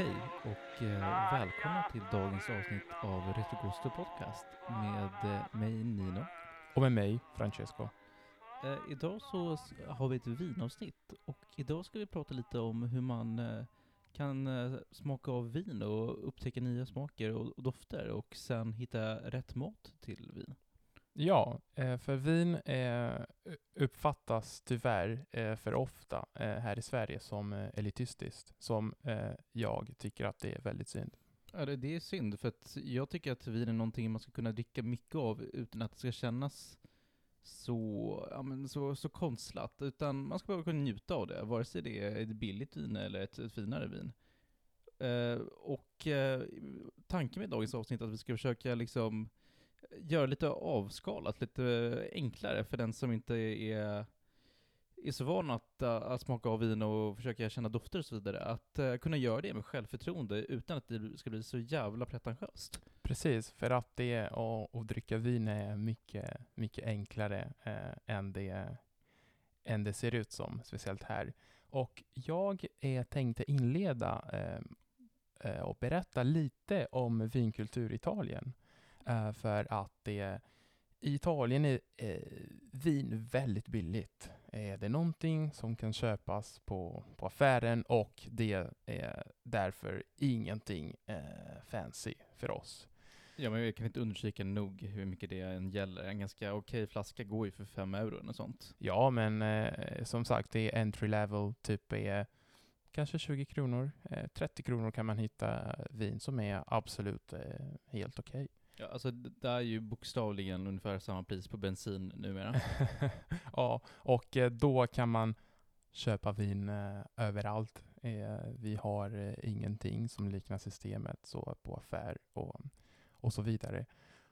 Hej och eh, välkomna till dagens avsnitt av Retrogusto Podcast med eh, mig Nino. Och med mig, Francesco. Eh, idag så har vi ett vinavsnitt och idag ska vi prata lite om hur man kan smaka av vin och upptäcka nya smaker och, och dofter och sen hitta rätt mat till vin. Ja, eh, för vin eh, uppfattas tyvärr eh, för ofta här i Sverige som elitistiskt, som jag tycker att det är väldigt synd. Ja, det, det är synd för att jag tycker att vin är någonting man ska kunna dricka mycket av utan att det ska kännas så, ja, men så, så konstlat. Utan man ska bara kunna njuta av det, vare sig det är ett billigt vin eller ett, ett finare vin. Eh, och eh, tanken med dagens avsnitt är att vi ska försöka liksom göra lite avskalat, lite enklare för den som inte är, är så van att, eh, att smaka av vin och försöka känna dofter och så vidare. Att uh, kunna göra det med självförtroende utan att det ska bli så jävla pretentiöst. Precis, för att det att, att dricka vin är mycket, mycket enklare eh, än, det, än det ser ut som, speciellt här. Och jag eh, tänkte inleda eh, eh och berätta lite om vinkultur i Italien. Eh, för att det, i Italien är eh, vin väldigt billigt. Eh, det är någonting som kan köpas på, på affären och det är därför ingenting eh, fancy för oss. Ja, men jag kan inte undersöka nog hur mycket det än gäller. En ganska okej flaska går ju för fem euro eller sånt. Ja, men eh, som sagt, det är entry level, typ är kanske 20 kronor. Eh, 30 kronor kan man hitta vin som är absolut eh, helt okej. Ja, alltså det är ju bokstavligen ungefär samma pris på bensin numera. ja, och eh, då kan man köpa vin eh, överallt. Eh, vi har eh, ingenting som liknar systemet så på affär och, och så vidare.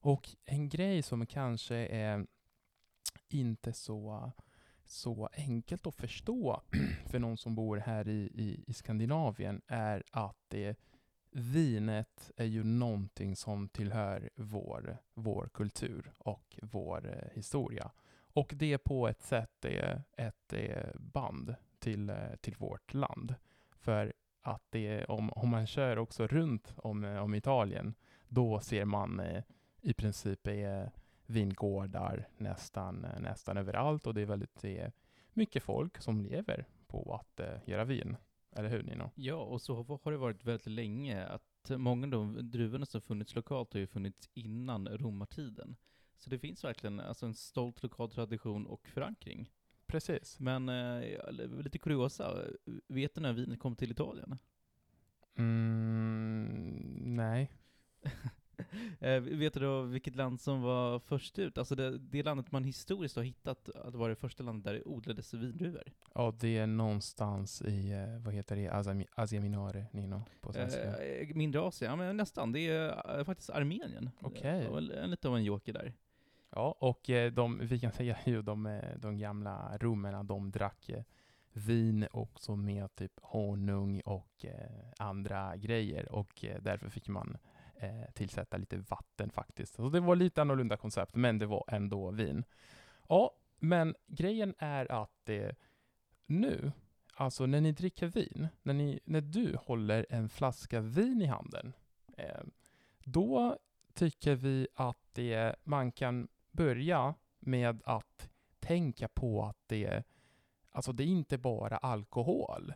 Och en grej som kanske är inte så, så enkelt att förstå för någon som bor här i, i, i Skandinavien är att det vinet är ju någonting som tillhör vår, vår kultur och vår eh, historia. Och det på ett sätt är ett eh, band till, eh, till vårt land. För att det, om, om man kör också runt om, om Italien, då ser man i princip vingårdar nästan, nästan överallt och det är väldigt mycket folk som lever på att göra vin. Eller hur Nino? Ja, och så har det varit väldigt länge. Att många av de druvorna som funnits lokalt har ju funnits innan romartiden. Så det finns verkligen alltså, en stolt lokal tradition och förankring. Precis. Men eh, lite kuriosa, vet du när vinet kom till Italien? Mm, nej. eh, vet du då vilket land som var först ut? Alltså det, det landet man historiskt har hittat att vara det första landet där det odlades vindruvor. Ja, det är någonstans i, eh, vad heter det, Asia, Asia Minore, Nino, på svenska. Eh, mindre Asien, ja men nästan. Det är eh, faktiskt Armenien. Okej. En, lite av en joker där. Ja, och eh, de, vi kan säga ju de, eh, de gamla romerna, de drack eh, vin också med typ honung och eh, andra grejer och eh, därför fick man eh, Eh, tillsätta lite vatten faktiskt. Så det var lite annorlunda koncept, men det var ändå vin. Ja, men grejen är att det nu, alltså när ni dricker vin, när, ni, när du håller en flaska vin i handen, eh, då tycker vi att det, man kan börja med att tänka på att det, alltså det är inte bara alkohol,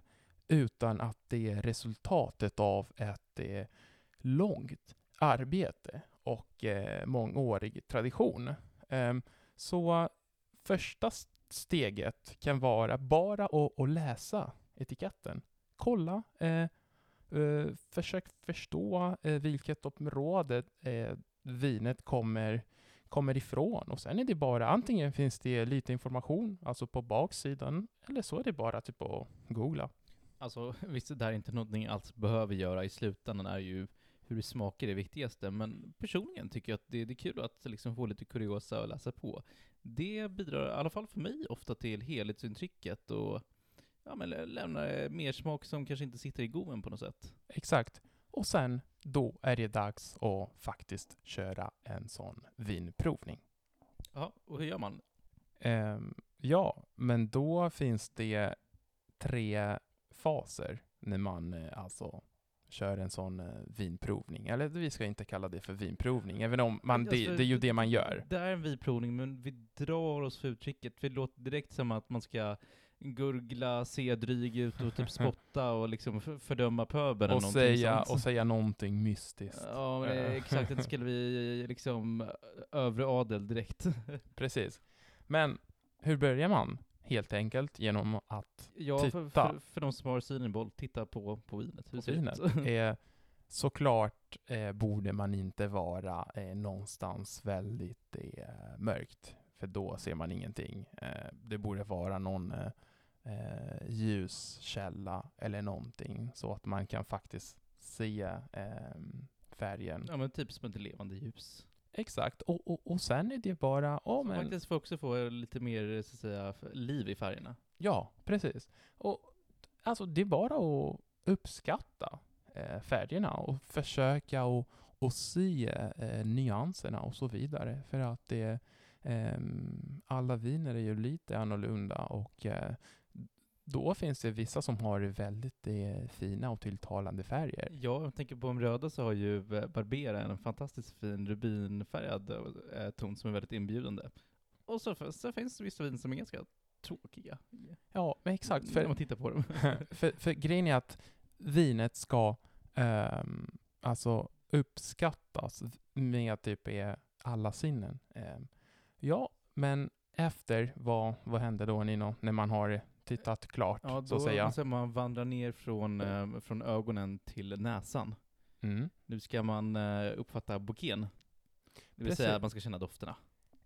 utan att det är resultatet av ett eh, långt arbete och eh, mångårig tradition. Eh, så första steget kan vara bara att, att läsa etiketten. Kolla, eh, eh, försök förstå eh, vilket område eh, vinet kommer, kommer ifrån. Och sen är det bara, antingen finns det lite information, alltså på baksidan, eller så är det bara typ att googla. Alltså visst, det här är inte någonting ni alls behöver göra. I slutändan är ju hur det smakar det viktigaste. Men personligen tycker jag att det, det är kul att liksom få lite kuriosa och läsa på. Det bidrar, i alla fall för mig, ofta till helhetsintrycket och ja, men lä- lämnar mer smak som kanske inte sitter i gommen på något sätt. Exakt. Och sen, då är det dags att faktiskt köra en sån vinprovning. Ja, och hur gör man? Ehm, ja, men då finns det tre faser när man eh, alltså kör en sån eh, vinprovning. Eller vi ska inte kalla det för vinprovning, även om man, det, Alltså, det är ju det man gör. Det är en vinprovning, men vi drar oss för uttrycket. Det låter direkt som att man ska gurgla, se dryg ut och typ spotta och liksom fördöma pöbeln Och säga, sånt. och säga någonting mystiskt. Ja, men det Eh. exakt. Det skulle vi liksom övre adel direkt. Precis. Men hur börjar man? Helt enkelt genom att Ja, för, Titta. för, för de som har synen i boll, titta på, på vinet. Hur på vinet. Eh, såklart eh, borde man inte vara eh, någonstans väldigt eh, mörkt, för då ser man ingenting. Eh, det borde vara någon eh, ljuskälla eller någonting, så att man kan faktiskt se eh, färgen. Ja, men typ som ett levande ljus. Exakt, och, och, och sen är det bara, ja Som men, faktiskt får också få lite mer, så att säga, liv i färgerna. ja precis. Och alltså det är bara att uppskatta eh, färgerna och försöka och, och se eh, nyanserna och så vidare. För att det, ehm, alla viner är ju lite annorlunda och eh, då finns det vissa som har väldigt eh, fina och tilltalande färger. Ja, jag tänker på de röda så har ju eh, Barbera en fantastiskt fin rubinfärgad eh, ton som är väldigt inbjudande. Och så, så finns det vissa vin som är ganska tråkiga. Ja, men exakt. När För, man tittar på dem. för, för grejen är att vinet ska ehm, alltså uppskattas med typ är alla sinnen. Ehm, ja, men efter, vad, vad händer då Nino, när man har tittat klart, Ja, så då att säga? så man vandrar ner från, eh, från ögonen till näsan. Mm, Nu ska man eh, uppfatta bouquén. Det vill Precis. säga att man ska känna dofterna.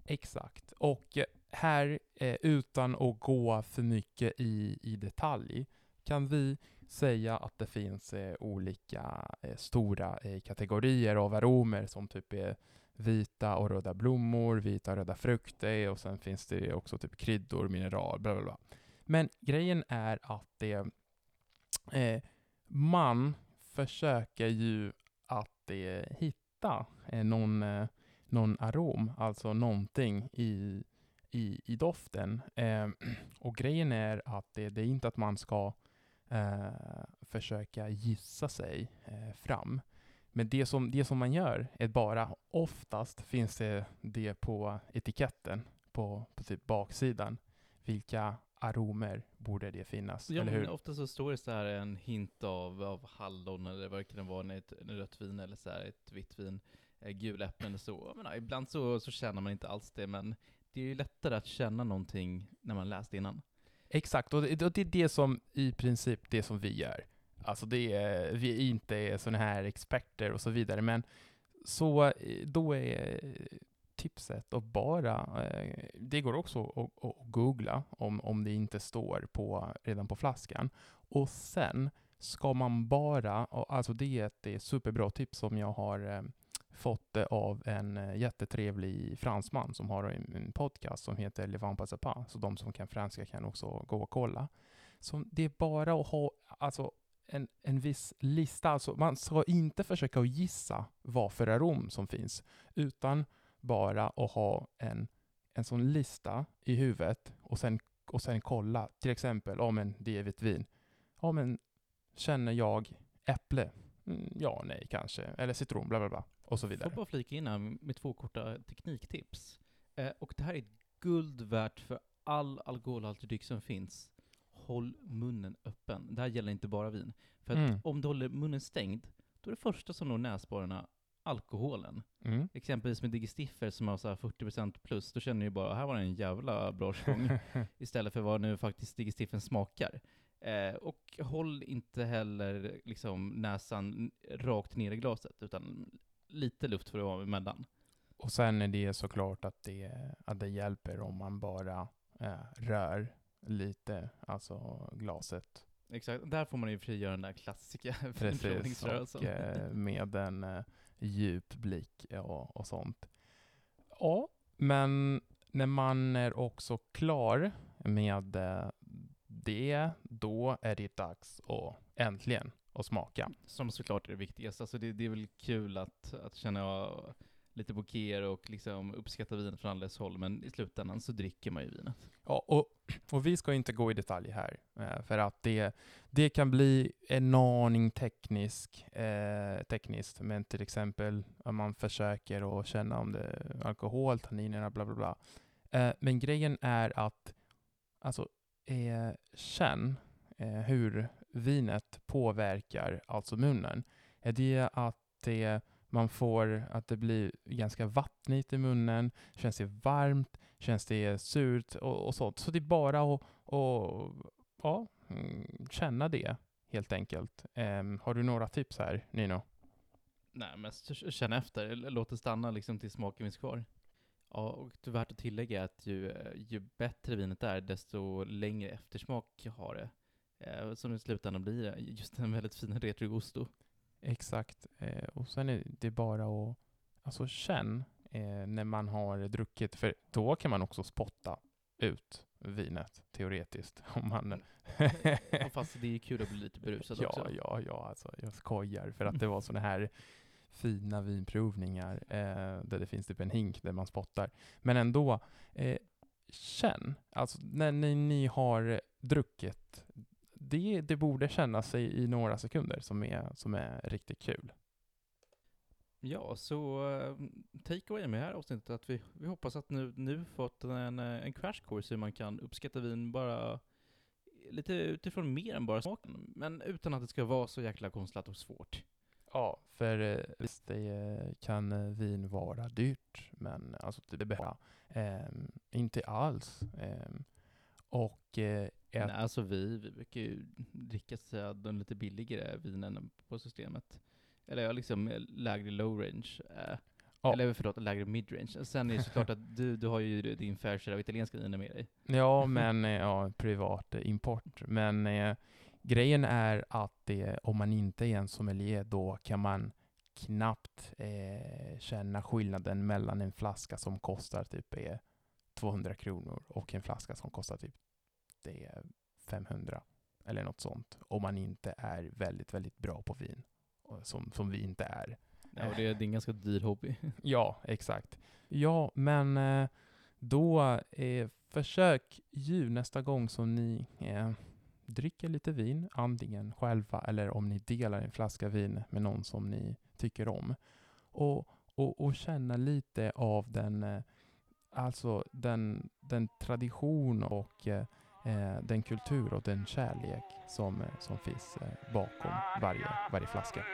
exakt. Och eh, här, eh, utan att gå för mycket i, i detalj, kan vi säga att det finns eh, olika eh, stora eh, kategorier av aromer som typ är vita och röda blommor, vita och röda frukter och sen finns det också typ kryddor, mineral, bla bla bla. Men grejen är att det, eh, man försöker ju att eh, hitta eh, någon, eh, någon arom, alltså någonting i, i, i doften. Eh, och grejen är att det, det är inte att man ska eh, försöka gissa sig eh, fram. Men det som, det som man gör är bara, oftast finns det det på etiketten, på, på typ baksidan. Vilka aromer borde det finnas? Ja, eller hur? ofta så står det så här en hint av, av hallon eller vad det kan vara, ett rött vin eller så här ett vitt vin, eh, gula äpplen eller så. Menar, ibland så, så känner man inte alls det, men det är ju lättare att känna någonting när man läst innan. Exakt, och det, och det är det som i princip det som vi gör. Alltså det är, vi är inte sådana här experter och så vidare, men så eh, då är tipset att bara, eh, det går också att, att googla om, om det inte står på, redan på flaskan. Och sen ska man bara, alltså det är ett, det är superbra tips som jag har eh, fått eh, av en eh, jättetrevlig fransman som har en, en podcast som heter Le Vin Passe Pas, så de som kan franska kan också gå och kolla. Så det är bara att ha alltså, en, en viss lista, alltså man ska inte försöka att gissa vad för arom som finns, utan bara att ha en, en sån lista i huvudet och sen, och sen kolla, till exempel, om en det är vitt vin. Ja, men känner jag äpple? Mm, ja, nej, kanske. Eller citron, bla bla bla. Och så Får vidare. bara flika in här med två korta tekniktips. Eh, och det här är guld värt för all alkoholhaltig dryck som finns. Håll munnen öppen. Det här gäller inte bara vin. För att Mm. om du håller munnen stängd, då är det första som når näsborrarna alkoholen. Mm. Exempelvis med digestiffer som har så här 40% plus, då känner du ju bara här var det en jävla bra stång. istället för vad nu faktiskt digestiffen smakar. Eh, och håll inte heller liksom näsan rakt ner i glaset, utan lite luft för att vara emellan. Och sen är det såklart att det, att det hjälper om man bara eh, rör lite, alltså glaset. Exakt, där får man ju frigöra den där klassiska Precis, och eh, med en eh, djup blick och, och sånt. Ja, men när man är också klar med eh, det, då är det dags att äntligen att smaka. Som såklart är det viktigaste. Alltså det, det är väl kul att, att känna lite bokéer och liksom uppskatta vinet från alldeles håll, men i slutändan så dricker man ju vinet. Ja, och, och vi ska inte gå i detalj här, eh, för att det, det kan bli en aning teknisk, eh, tekniskt, men till exempel om man försöker att känna om det är alkohol, tanninerna, bla bla bla. Eh, men grejen är att, alltså, eh, känn eh, hur vinet påverkar alltså munnen. Eh, är det att det, man får, att det blir ganska vattnigt i munnen, känns det varmt, känns det surt och, och sånt. Så det är bara att och, ja, mm, känna det helt enkelt. Um, har du några tips här, Nino? Nej, mest känna efter. Låt det stanna liksom tills smaken finns kvar. Ja, och det är värt att tillägga att ju, ju bättre vinet är, desto längre eftersmak har det. Eh, som i slutändan blir just en väldigt fin retrogusto. Exakt. Eh, och sen är det bara att alltså känn eh, när man har druckit, för då kan man också spotta ut vinet teoretiskt. Om man... ja, fast det är kul att bli lite berusad ja, också. Ja, ja, alltså jag skojar för att det var sådana här fina vinprovningar eh, där det finns typ en hink där man spottar. Men ändå, eh, känn, alltså när ni, ni har druckit det, det borde känna sig i några sekunder som är, som är riktigt kul. Ja, så uh, take away med det här avsnittet att vi, vi hoppas att nu, nu fått en, eh, en crash course hur man kan uppskatta vin bara lite utifrån mer än bara smaken, men utan att det ska vara så jäkla konstlat och svårt. Ja, för eh, visst det kan vin vara dyrt, men alltså det behöver eh, inte alls. Eh, och eh, Nej, alltså vi, vi brukar ju dricka så de lite billigare vinen på systemet. Eller ja, liksom lägre low range. Eh, ja. Eller förlåt, lägre mid range. Sen är det såklart att du, du har ju din fair share av italienska viner med dig. Ja, men eh, ja, privat import. Men eh, grejen är att om man inte är en sommelier, då kan man knappt eh, känna skillnaden mellan en flaska som kostar typ 200 kronor och en flaska som kostar typ det är 500 eller något sånt. Om man inte är väldigt, väldigt bra på vin. Som, som vi inte är. Ja, och det är, det är en ganska dyr hobby. ja, exakt. Ja, men eh, då eh, försök ju nästa gång som ni eh, dricker lite vin, antingen själva eller om ni delar en flaska vin med någon som ni tycker om. Och, och, och känna lite av den, eh, alltså den, den tradition och eh, eh, den kultur och den kärlek som, eh, som finns eh, bakom varje, varje flaska.